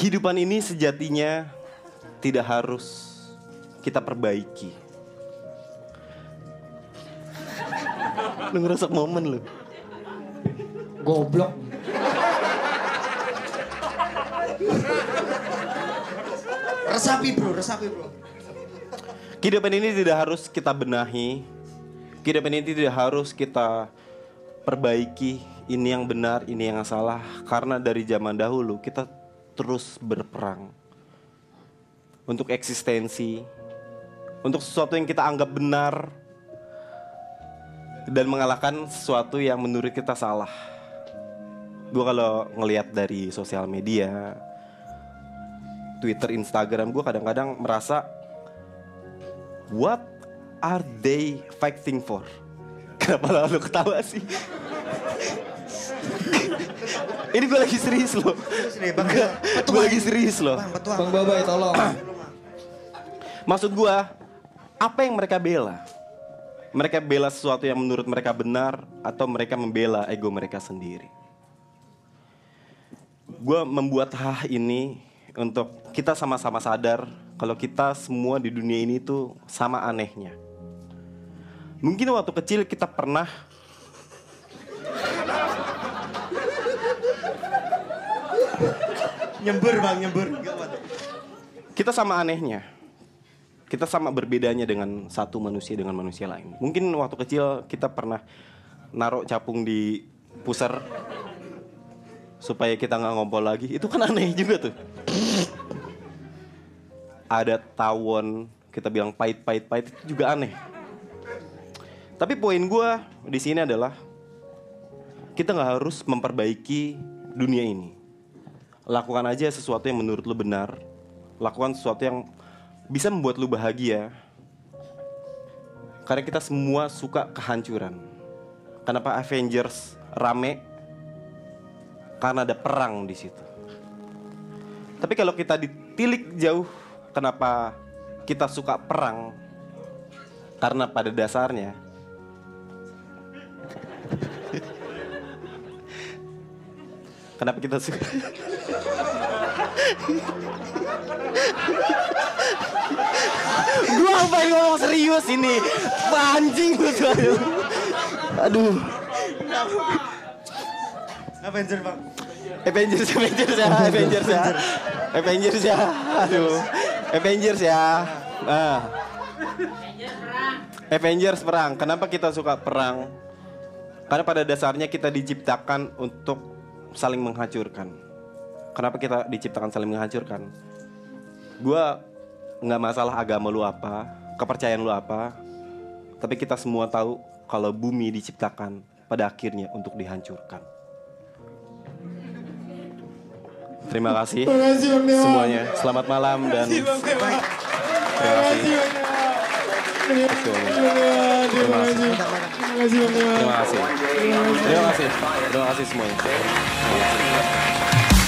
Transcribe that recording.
Kehidupan ini sejatinya tidak harus kita perbaiki. Lu ngerusak momen lu. Goblok. resapi bro, resapi bro. Kehidupan ini tidak harus kita benahi. Kehidupan ini tidak harus kita perbaiki. Ini yang benar, ini yang salah. Karena dari zaman dahulu kita terus berperang. Untuk eksistensi. Untuk sesuatu yang kita anggap benar. Dan mengalahkan sesuatu yang menurut kita salah. Gue kalau ngelihat dari sosial media, Twitter, Instagram, gue kadang-kadang merasa What are they fighting for? Kenapa lalu ketawa sih? Ini gue lagi serius loh. Gue lagi serius loh. Bang, petua. Bang Babai tolong. Maksud gue, apa yang mereka bela? Mereka bela sesuatu yang menurut mereka benar atau mereka membela ego mereka sendiri? Gue membuat hal ini untuk kita sama-sama sadar kalau kita semua di dunia ini tuh sama anehnya. Mungkin waktu kecil kita pernah Nyembur bang, nyembur. Kita sama anehnya. Kita sama berbedanya dengan satu manusia dengan manusia lain. Mungkin waktu kecil kita pernah naruh capung di pusar supaya kita nggak ngompol lagi. Itu kan aneh juga tuh. Ada tawon kita bilang pahit pahit pahit itu juga aneh. Tapi poin gue di sini adalah kita nggak harus memperbaiki dunia ini. Lakukan aja sesuatu yang menurut lu benar. Lakukan sesuatu yang bisa membuat lu bahagia. Karena kita semua suka kehancuran. Kenapa Avengers rame? Karena ada perang di situ. Tapi kalau kita ditilik jauh, kenapa kita suka perang? Karena pada dasarnya Kenapa kita suka? Gua apa yang ngomong serius ini? Anjing lu tuh. Aduh. Aduh. Avenger bang. Avengers, Avengers ya, Avengers ya. Avengers ya. Aduh. Avengers ya. Nah. Avengers perang. Kenapa kita suka perang? Karena pada dasarnya kita diciptakan untuk saling menghancurkan. Kenapa kita diciptakan saling menghancurkan? Gua nggak masalah agama lu apa, kepercayaan lu apa, tapi kita semua tahu kalau bumi diciptakan pada akhirnya untuk dihancurkan. Terima kasih semuanya. Selamat malam dan terima kasih. Terima kasih. Terima kasih. Terima kasih. Terima kasih semuanya. Terima kasih.